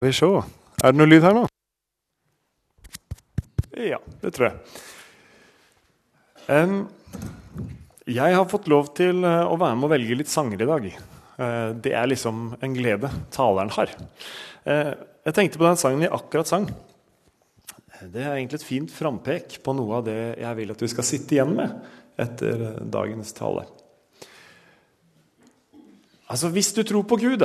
Skal vi se. Er det noe lyd her nå? Ja, det tror jeg. Um, jeg har fått lov til eh, å være med å velge litt sanger i dag. Uh, Det er liksom en glede taleren har. Uh, Jeg tenkte på den sangen vi akkurat sang. Det er egentlig et fint frampek på noe av det jeg vil at du skal sitte igjen med etter dagens tale. Altså, hvis du tror på Gud,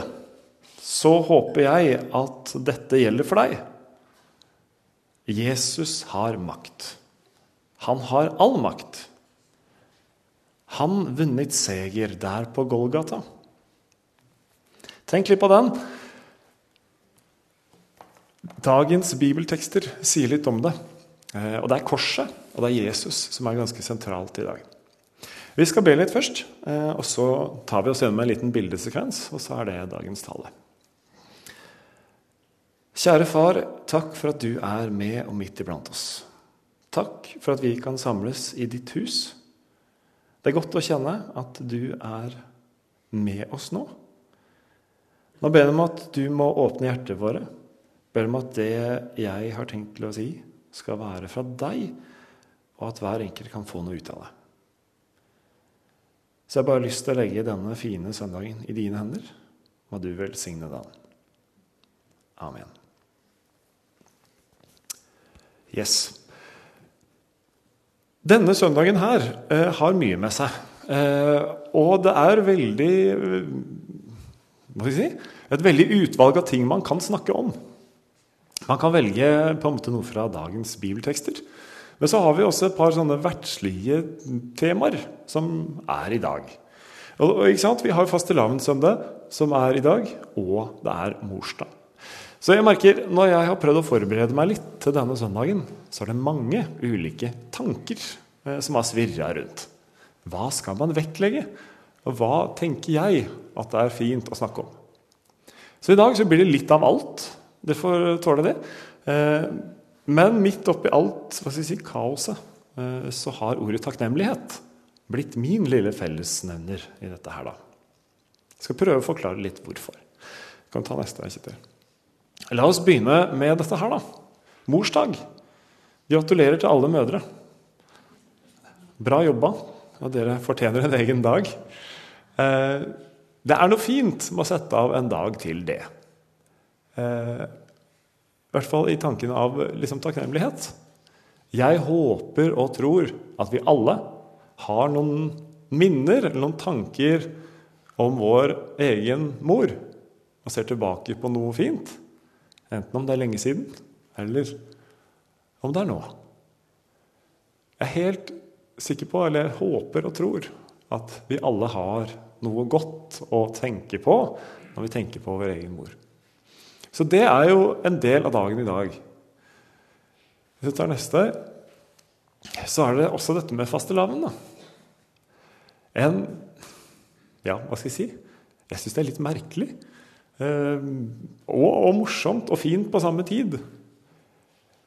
så håper jeg at dette gjelder for deg. Jesus har makt. Han har all makt. Han vunnet seger der på Golgata. Tenk litt på den. Dagens bibeltekster sier litt om det. Eh, Og det er korset og det er Jesus som er ganske sentralt i dag. Vi skal be litt først, eh, og så tar vi oss gjennom en liten bildesekvens, og så er det dagens tale. Kjære far, takk for at du er med og midt iblant oss. Takk for at vi kan samles i ditt hus. Det er godt å kjenne at du er med oss nå. Nå ber jeg om at du må åpne hjertet våre. Ber om at det jeg har tenkt til å si, skal være fra deg, og at hver enkelt kan få noe ut av det. Så jeg har bare lyst til å legge denne fine søndagen i dine hender. Må du velsigne den. Amen. Yes. Denne søndagen her eh, har mye med seg. Eh, og det er veldig eh, Hva skal jeg si? Et veldig utvalg av ting man kan snakke om. Man kan velge på en måte noe fra dagens bibeltekster. Men så har vi også et par sånne verdslige temaer som er i dag. Og, og? Vi har fastelavnssøndag, som er i dag, og det er morsdag. Så jeg merker, når jeg har prøvd å forberede meg litt til denne søndagen, så er det mange ulike tanker eh, som har svirra rundt. Hva skal man vektlegge? Og hva tenker jeg at det er fint å snakke om? Så i dag så blir det litt av alt. Det får tåle det. Eh, men midt oppi alt hva skal jeg si, kaoset, eh, så har ordet takknemlighet blitt min lille fellesnevner i dette her, da. Jeg skal prøve å forklare litt hvorfor. Jeg kan ta neste. Kjetil. La oss begynne med dette her, da. Morsdag. Gratulerer til alle mødre. Bra jobba, og dere fortjener en egen dag. Eh, det er noe fint med å sette av en dag til det. Eh, I hvert fall i tanken av liksom, takknemlighet. Jeg håper og tror at vi alle har noen minner eller noen tanker om vår egen mor, og ser tilbake på noe fint. Enten om det er lenge siden, eller om det er nå. Jeg er helt sikker på, eller håper og tror, at vi alle har noe godt å tenke på når vi tenker på vår egen mor. Så det er jo en del av dagen i dag. Hvis vi tar neste, så er det også dette med fastelavn. En Ja, hva skal jeg si? Jeg syns det er litt merkelig. Eh, og, og, morsomt og fint på samme tid.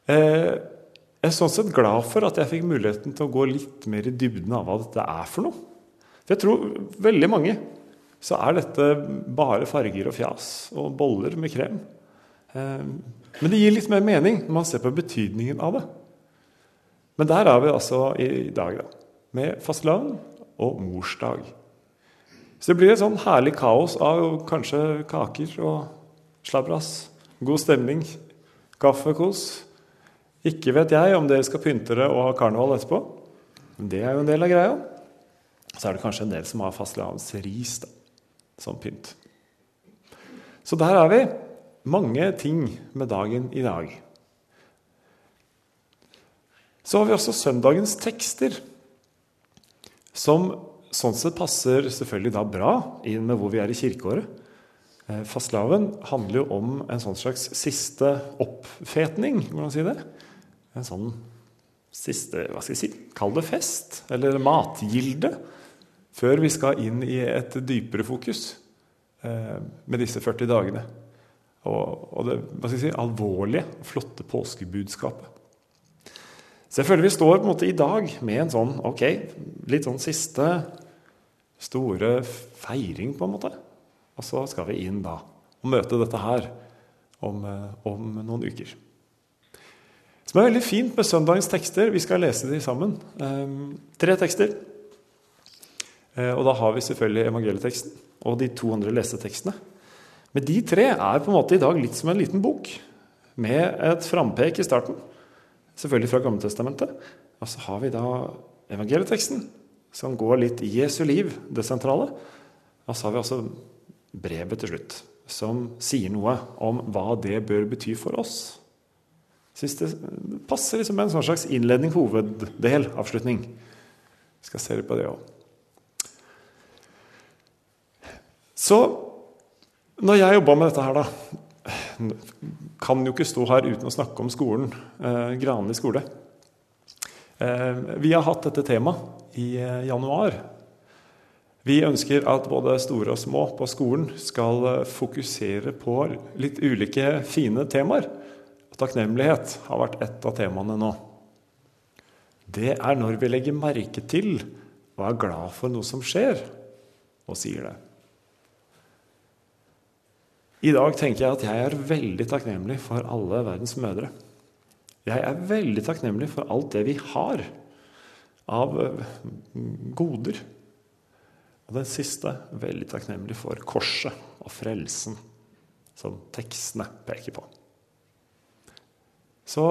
Eh, jeg er sånn sett glad for at jeg fikk muligheten til å gå litt mer i dybden av hva dette er for noe. For jeg tror veldig mange så er dette bare farger og fjas og boller med krem. Eh, men det gir litt mer mening når man ser på betydningen av det. Men der er vi altså i dag, da. Med fastelavn og morsdag. Så det blir et sånn herlig kaos av kanskje kaker og slabras. God stemning, kaffekos. Ikke vet jeg om dere skal pynte dere og ha karneval etterpå. Men det er jo en del av greia. Så er det kanskje en del som har fastelavnsris som pynt. Så der er vi. Mange ting med dagen i dag. Så har vi også søndagens tekster, som sånn sett passer selvfølgelig da bra inn med hvor vi er i kirkeåret. Fastelavn handler jo om en sånn slags siste oppfetning, hvordan si det? En sånn siste hva skal jeg si, Kall det fest, eller matgilde, før vi skal inn i et dypere fokus med disse 40 dagene. Og, og det hva skal jeg si, alvorlige, flotte påskebudskapet. Så jeg føler vi står på en måte i dag med en sånn ok, litt sånn siste store feiring, på en måte. Og så skal vi inn da og møte dette her. om, eh, om noen uker. Som er veldig fint med søndagens tekster. Vi skal lese de sammen. Um, tre tekster. Uh, og da har vi selvfølgelig evangelieteksten og de to andre lesetekstene. Men de tre er på en måte i dag litt som en liten bok, med et frampek i starten. Selvfølgelig fra Gammeltestamentet. Og så har vi da evangelieteksten, som går litt Jesu liv, det sentrale. Og så har vi altså brevet til slutt, som sier noe om hva det bør bety for oss. Syns det passer liksom med en sånn slags innledning, hoveddel, avslutning. Vi skal se litt på det òg. Så når jeg jobba med dette her, da Kan jo ikke stå her uten å snakke om skolen. Eh, Granli skole. Eh, vi har hatt dette temaet i eh, januar. Vi ønsker at både store og små på skolen skal eh, fokusere på litt ulike fine temaer. Takknemlighet har vært et av temaene nå. Det er når vi legger merke til og er glad for noe som skjer, og sier det. I dag tenker jeg at jeg er veldig takknemlig for alle verdens mødre. Jeg er veldig takknemlig for alt det vi har av eh, goder. Og den siste veldig takknemlig for korset og frelsen, som tekstene peker på. Så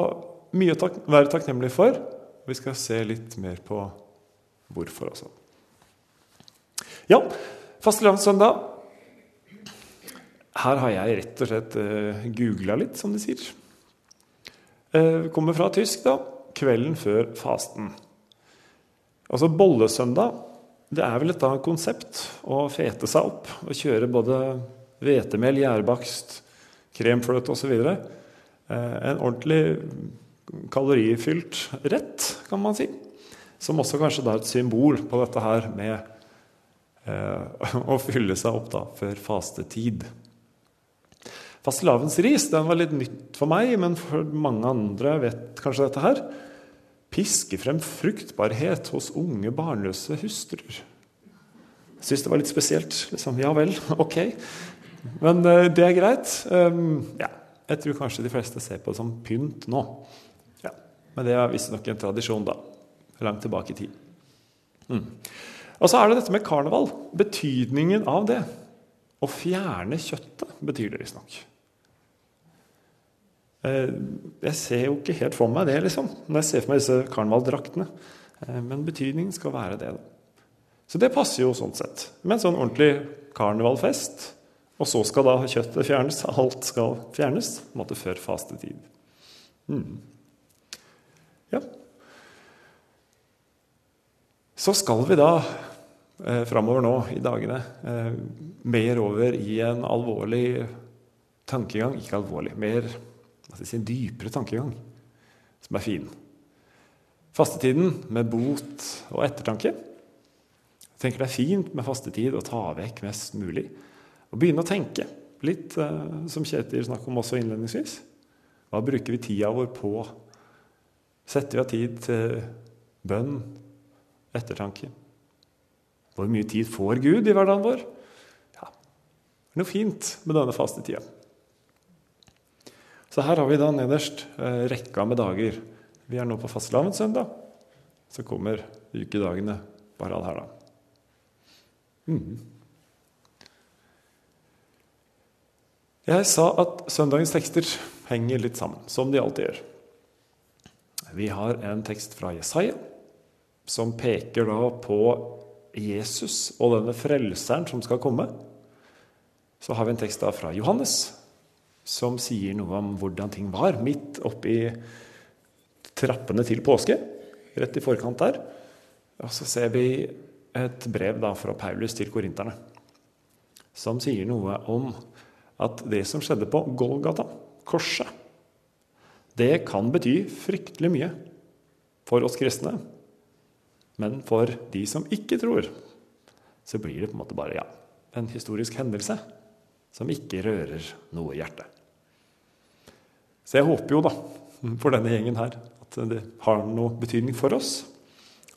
mye å tak være takknemlig for. Vi skal se litt mer på hvorfor også. Ja, fastelavnssøndag. Her har jeg rett og slett uh, googla litt, som de sier. Uh, kommer fra tysk, da. Kvelden før fasten. Altså bollesøndag. Det er vel et da konsept å fete seg opp og kjøre både hvetemel, gjærbakst, kremfløte osv. Eh, en ordentlig kalorifylt rett, kan man si. Som også kanskje er et symbol på dette her med eh, å fylle seg opp da, før fastetid. Fastelavnsris den var litt nytt for meg, men for mange andre vet kanskje dette her. Piske frem fruktbarhet hos unge, barnløse hustruer. Syns det var litt spesielt. Liksom, ja vel, ok. Men uh, det er greit. Um, ja, jeg tror kanskje de fleste ser på det som pynt nå. Ja, men det er visstnok en tradisjon da, langt tilbake i tid. Mm. Og så er det dette med karneval. Betydningen av det. Å fjerne kjøttet betyr det visstnok. Eh, jeg ser jo ikke helt for meg det, liksom, når jeg ser for meg disse karnevaldraktene. Eh, men betydningen skal være det. da. Så det passer jo sånn sett. Med en sånn ordentlig karnevalfest og så skal da kjøttet fjernes. Alt skal fjernes. på en måte før fastetid. Mm. Ja. Så skal vi da eh, framover nå i dagene eh, mer over i en alvorlig tankegang. Ikke alvorlig, mer si, en dypere tankegang, som er fin. Fastetiden med bot og ettertanke. Jeg tenker det er fint med fastetid å ta vekk mest mulig. Og begynne å tenke. Litt uh, som Kjetil snakket om også innledningsvis. Hva bruker vi tida vår på? Setter vi av tid til bønn, ettertanke? Hvor mye tid får Gud i hverdagen vår? Ja, det er noe fint med denne faste tida. Så her har vi da nederst uh, rekka med dager. Vi er nå på fastelavnssøndag. Så kommer ukedagene bare alle her, da. Mm. Jeg sa at søndagens tekster henger litt sammen, som de alltid gjør. Vi har en tekst fra Jesaja som peker da på Jesus og denne frelseren som skal komme. Så har vi en tekst da fra Johannes som sier noe om hvordan ting var midt oppi trappene til påske, rett i forkant der. Og så ser vi et brev da fra Paulus til korinterne som sier noe om at det som skjedde på Golgata, korset, det kan bety fryktelig mye for oss kristne. Men for de som ikke tror, så blir det på en måte bare ja, en historisk hendelse som ikke rører noe hjerte. Så jeg håper jo, da, for denne gjengen her, at det har noe betydning for oss.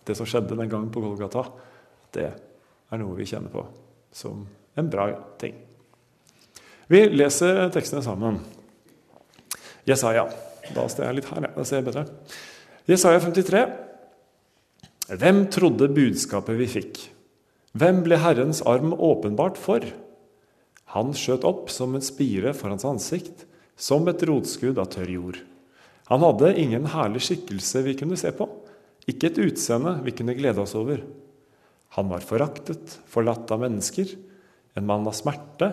Det som skjedde den gangen på Golgata, det er noe vi kjenner på som en bra ting. Vi leser tekstene sammen. Jesaja. Da står jeg litt her, ja. Da ser jeg bedre. Jesaja 53. Hvem trodde budskapet vi fikk? Hvem ble Herrens arm åpenbart for? Han skjøt opp som en spire for hans ansikt, som et rotskudd av tørr jord. Han hadde ingen herlig skikkelse vi kunne se på, ikke et utseende vi kunne glede oss over. Han var foraktet, forlatt av mennesker, en mann av smerte,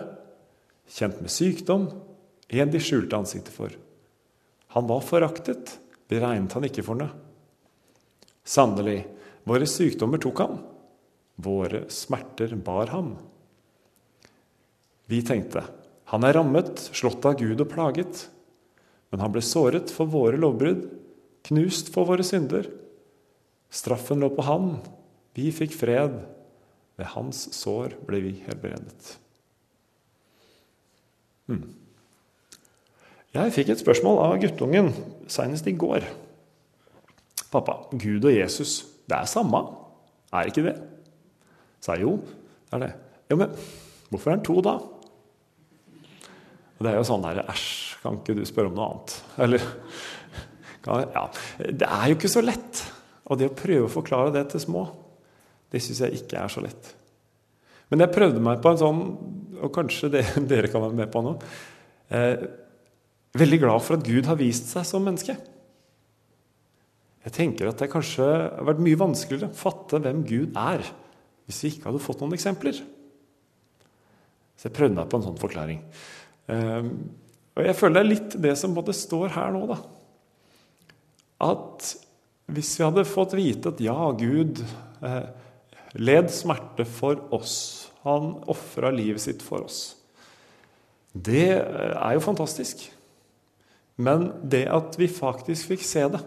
kjent med sykdom, en de skjulte ansiktet for. Han var foraktet, det regnet han ikke for noe. Sannelig, våre sykdommer tok han, våre smerter bar ham. Vi tenkte, han er rammet, slått av Gud og plaget. Men han ble såret for våre lovbrudd, knust for våre synder. Straffen lå på han, vi fikk fred. Ved hans sår ble vi helbredet. Hmm. Jeg fikk et spørsmål av guttungen senest i går. Pappa, Gud og Jesus, det er samme, er ikke det? Sa jeg jo, det er det. Jo, men hvorfor er han to, da? Og det er jo sånn der Æsj, kan ikke du spørre om noe annet? Eller Ja. Det er jo ikke så lett. Og det å prøve å forklare det til små, det syns jeg ikke er så lett. Men jeg prøvde meg på en sånn, og kanskje det, dere kan være med på nå eh, Veldig glad for at Gud har vist seg som menneske. Jeg tenker at det kanskje har vært mye vanskeligere å fatte hvem Gud er, hvis vi ikke hadde fått noen eksempler. Så jeg prøvde meg på en sånn forklaring. Um, og jeg føler det er litt det som både står her nå, da. At hvis vi hadde fått vite at ja, Gud eh, led smerte for oss, han ofra livet sitt for oss, det eh, er jo fantastisk. Men det at vi faktisk fikk se det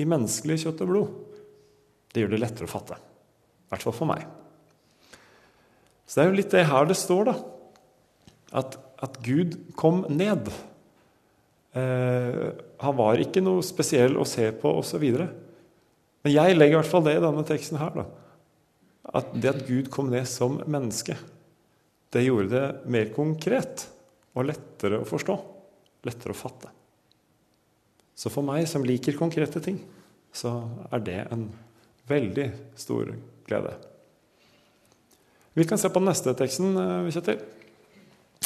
i menneskelig kjøtt og blod, det gjør det lettere å fatte. I hvert fall for meg. Så det er jo litt det her det står, da. At at Gud kom ned. Eh, han var ikke noe spesiell å se på, osv. Men jeg legger i hvert fall det i denne teksten her. Da. At det at Gud kom ned som menneske, det gjorde det mer konkret og lettere å forstå. Lettere å fatte. Så for meg som liker konkrete ting, så er det en veldig stor glede. Vi kan se på den neste teksten, eh, Kjetil.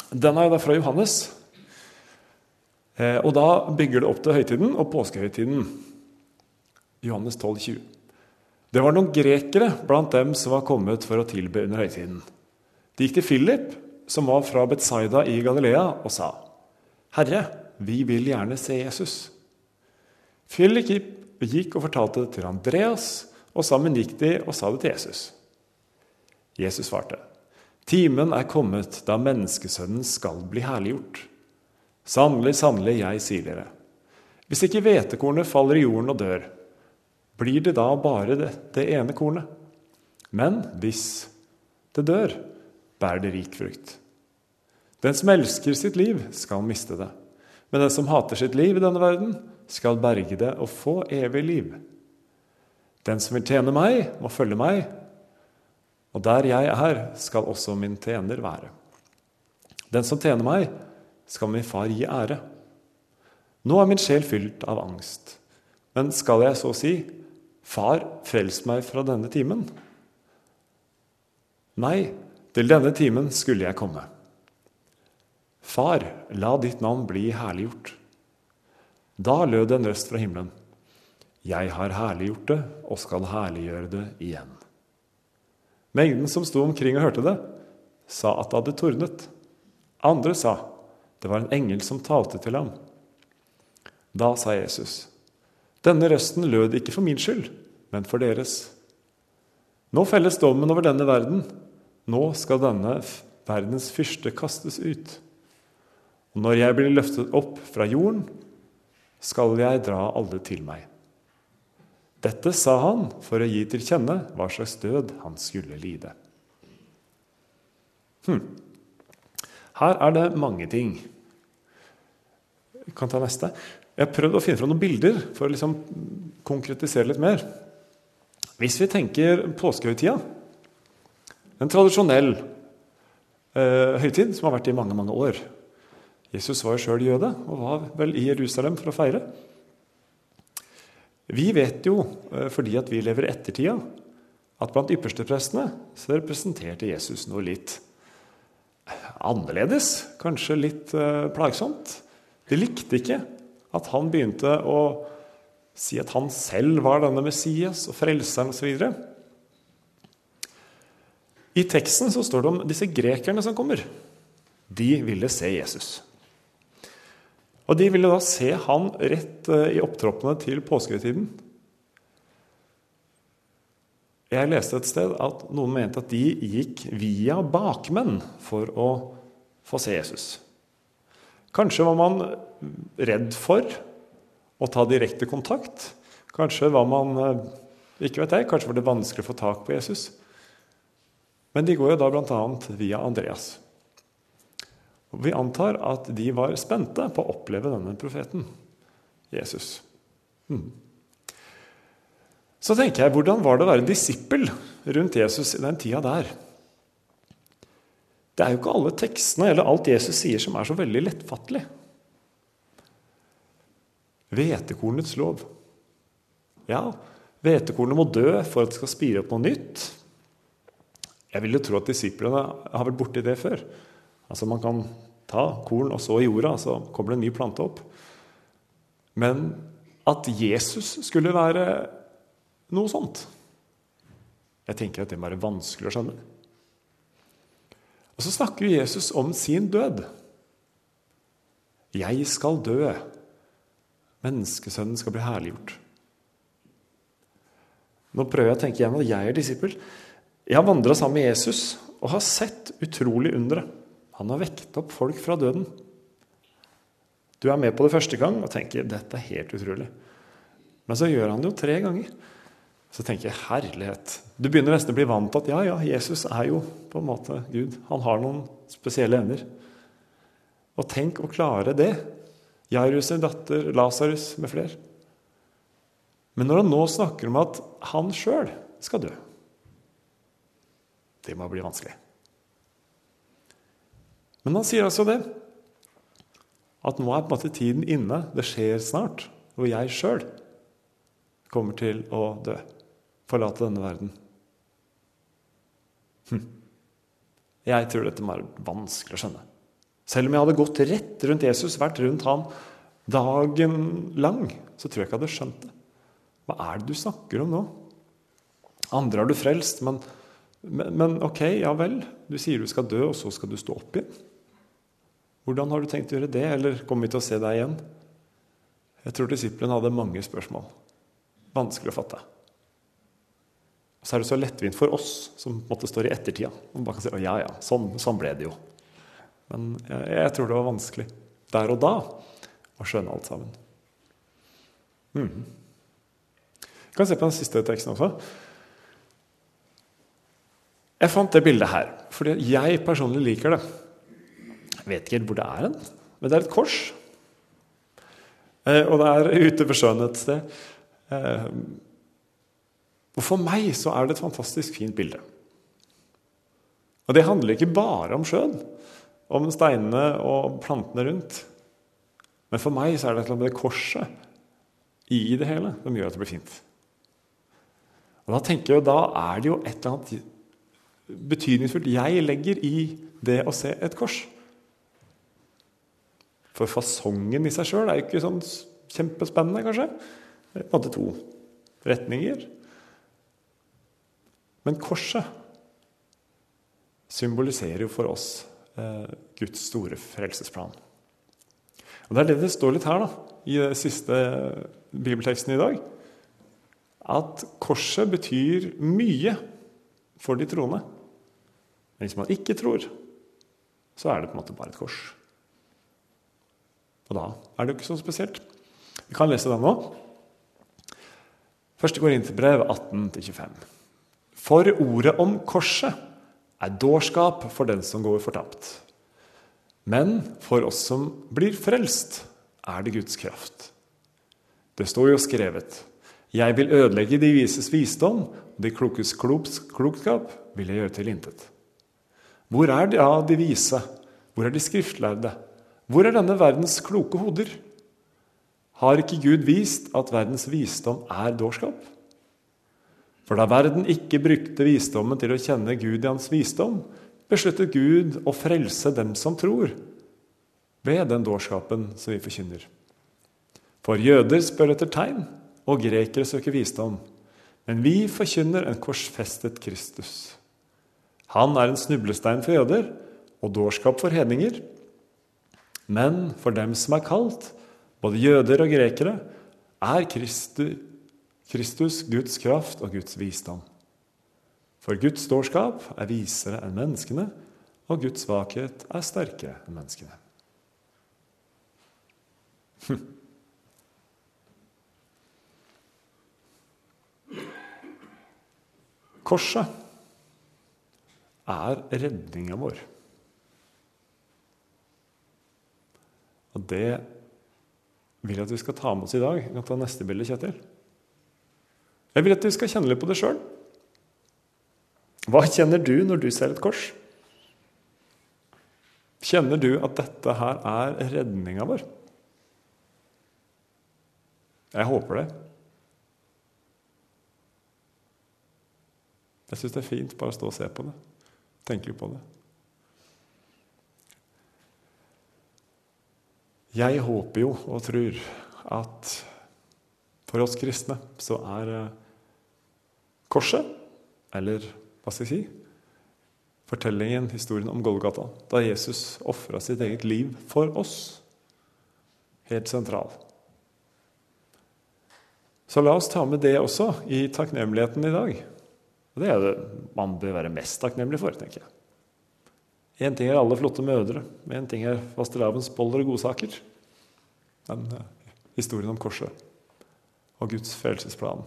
Den er da fra Johannes. Eh, og da bygger det opp til høytiden og påskehøytiden. Johannes 12, 20. Det var noen grekere blant dem som var kommet for å tilbe under høytiden. De gikk til Philip, som var fra Betsaida i Galilea, og sa, 'Herre, vi vil gjerne se Jesus.' Philip gikk og fortalte det til Andreas, og sammen gikk de og sa det til Jesus. Jesus svarte, Timen er kommet da menneskesønnen skal bli herliggjort. Sannelig, sannelig, jeg sier dere. Hvis ikke hvetekornet faller i jorden og dør, blir det da bare det, det ene kornet. Men hvis det dør, bærer det rik frukt. Den som elsker sitt liv, skal miste det. Men den som hater sitt liv i denne verden, skal berge det og få evig liv. Den som vil tjene meg, må følge meg, og der jeg er, skal også min tjener være. Den som tjener meg, skal min far gi ære. Nå er min sjel fylt av angst. Men skal jeg så si, Far, frels meg fra denne timen? Nei, til denne timen skulle jeg komme. Far, la ditt navn bli herliggjort. Da lød en røst fra himmelen. Jeg har herliggjort det og skal herliggjøre det igjen. Mengden som sto omkring og hørte det, sa at det hadde tordnet. Andre sa det var en engel som talte til ham. Da sa Jesus, denne røsten lød ikke for min skyld, men for deres. Nå felles dommen over denne verden. Nå skal denne verdens fyrste kastes ut. Og når jeg blir løftet opp fra jorden, skal jeg dra alle til meg. Dette sa han for å gi til kjenne hva slags død han skulle lide. Hm. Her er det mange ting. Jeg kan ta neste. Jeg har prøvd å finne fram noen bilder for å liksom konkretisere litt mer. Hvis vi tenker påskehøytida, en tradisjonell eh, høytid som har vært i mange mange år Jesus var jo sjøl jøde og var vel i Jerusalem for å feire. Vi vet jo, eh, fordi at vi lever ettertida, at blant yppersteprestene så representerte Jesus noe litt annerledes. Kanskje litt uh, plagsomt. De likte ikke at han begynte å si at han selv var denne Messias og frelseren osv. I teksten så står det om disse grekerne som kommer. De ville se Jesus. Og de ville da se han rett eh, i opptroppene til påskehøytiden. Jeg leste et sted at noen mente at de gikk via bakmenn for å få se Jesus. Kanskje var man redd for å ta direkte kontakt. Kanskje var man eh, ikke vet jeg, kanskje var det vanskelig å få tak på Jesus. Men de går jo da bl.a. via Andreas. Og Vi antar at de var spente på å oppleve denne profeten, Jesus. Hmm. Så tenker jeg, hvordan var det å være disippel rundt Jesus i den tida der? Det er jo ikke alle tekstene eller alt Jesus sier, som er så veldig lettfattelig. Hvetekornets lov. Ja, hvetekornet må dø for at det skal spire opp noe nytt. Jeg vil jo tro at disiplene har vært borti det før. Altså Man kan ta korn og så i jorda, så kommer det en ny plante opp. Men at Jesus skulle være noe sånt Jeg tenker at det må være vanskelig å skjønne. Og så snakker Jesus om sin død. Jeg skal dø. Menneskesønnen skal bli herliggjort. Nå prøver jeg å tenke igjen at jeg er disippel. Jeg har vandra sammen med Jesus og har sett utrolig undre. Han har vekket opp folk fra døden. Du er med på det første gang og tenker dette er helt utrolig. Men så gjør han det jo tre ganger. Så tenker jeg herlighet. Du begynner nesten å bli vant til at ja, ja, Jesus er jo på en måte Gud. Han har noen spesielle evner. Og tenk å klare det. Jairus' datter, Lasarus med flere. Men når han nå snakker om at han sjøl skal dø Det må bli vanskelig. Men han sier altså det. At nå er på en måte tiden inne. Det skjer snart. Hvor jeg sjøl kommer til å dø. Forlate denne verden. Hm. Jeg tror dette er vanskelig å skjønne. Selv om jeg hadde gått rett rundt Jesus, vært rundt ham dagen lang, så tror jeg ikke jeg hadde skjønt det. Hva er det du snakker om nå? Andre har du frelst, men, men, men ok, ja vel. Du sier du skal dø, og så skal du stå opp igjen. Hvordan har du tenkt å gjøre det, eller kommer vi til å se deg igjen? Jeg tror disiplene hadde mange spørsmål. Vanskelig å fatte. Og så er det så lettvint for oss som på en måte står i ettertida. Og bare kan si ja, ja, sånn, sånn ble det jo. Men jeg, jeg, tror det var vanskelig der og da å skjønne alt sammen. Mm. Kan se på den siste teksten også. Jeg fant det bildet her fordi jeg personlig liker det. Vet ikke helt hvor det er hen, men det er et kors. Eh, og det er ute ved sjøen et sted. Eh, og for meg så er det et fantastisk fint bilde. Og det handler ikke bare om sjøen, om steinene og plantene rundt. Men for meg så er det et eller annet med det korset i det hele som gjør at det blir fint. Og Da tenker jeg, da er det jo et eller annet betydningsfullt jeg legger i det å se et kors. For fasongen i seg sjøl er jo ikke sånn kjempespennende, kanskje. Det er på en måte to retninger. Men korset symboliserer jo for oss eh, Guds store frelsesplan. Og Det er det det står litt her da, i den siste bibelteksten i dag. At korset betyr mye for de troende. Men hvis man ikke tror, så er det på en måte bare et kors. Og da er det jo ikke så spesielt. Vi kan lese den nå. Første brev 18-25. For ordet om korset er dårskap for den som går fortapt. Men for oss som blir frelst, er det Guds kraft. Det står jo skrevet Jeg vil ødelegge de vises visdom, og de klokes klokskap vil jeg gjøre til intet. Hvor er de, ja, de vise? Hvor er de skriftlærde? Hvor er denne verdens kloke hoder? Har ikke Gud vist at verdens visdom er dårskap? For da verden ikke brukte visdommen til å kjenne Gud i hans visdom, besluttet Gud å frelse dem som tror, ved den dårskapen som vi forkynner. For jøder spør etter tegn, og grekere søker visdom. Men vi forkynner en korsfestet Kristus. Han er en snublestein for jøder og dårskap for hedninger. Men for dem som er kalt, både jøder og grekere, er Kristus Guds kraft og Guds visdom. For Guds dårskap er visere enn menneskene, og Guds svakhet er sterkere enn menneskene. Korset er redninga vår. Og det vil jeg at vi skal ta med oss i dag. Vi kan ta neste bilde, Kjetil. Jeg vil at du skal kjenne litt på det sjøl. Hva kjenner du når du ser et kors? Kjenner du at dette her er redninga vår? Jeg håper det. Jeg syns det er fint bare å stå og se på det, tenke på det. Jeg håper jo og tror at for oss kristne så er eh, korset, eller hva skal jeg si Fortellingen, historien om Golgata, da Jesus ofra sitt eget liv for oss, helt sentral. Så la oss ta med det også i takknemligheten i dag. Og Det er det man bør være mest takknemlig for, tenker jeg. Én ting er alle flotte mødre, én ting er fastelavns boller og godsaker. Men uh, historien om korset og Guds frelsesplan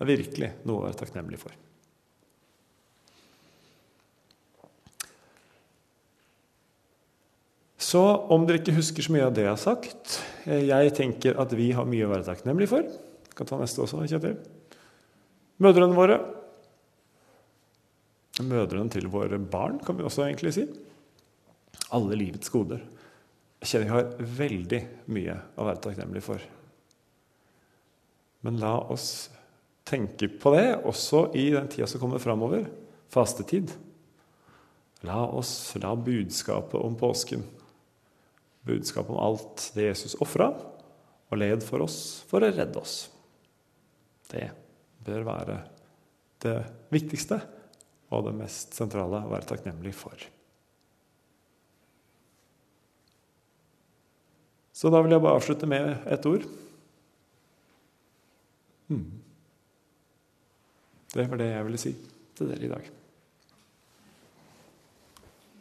er virkelig noe å være takknemlig for. Så om dere ikke husker så mye av det jeg har sagt eh, Jeg tenker at vi har mye å være takknemlig for. Jeg kan ta neste også, Kjetil. Mødrene våre mødrene til våre barn, kan vi også egentlig si. Alle livets goder. Jeg kjenner vi har veldig mye å være takknemlig for. Men la oss tenke på det også i den tida som kommer framover. Fastetid. La oss la budskapet om påsken, budskapet om alt det Jesus ofra og led for oss for å redde oss, det bør være det viktigste og det mest sentrale å være takknemlig for. Så da vil jeg bare avslutte med ett ord. Hmm. Det var det jeg ville si til dere i dag.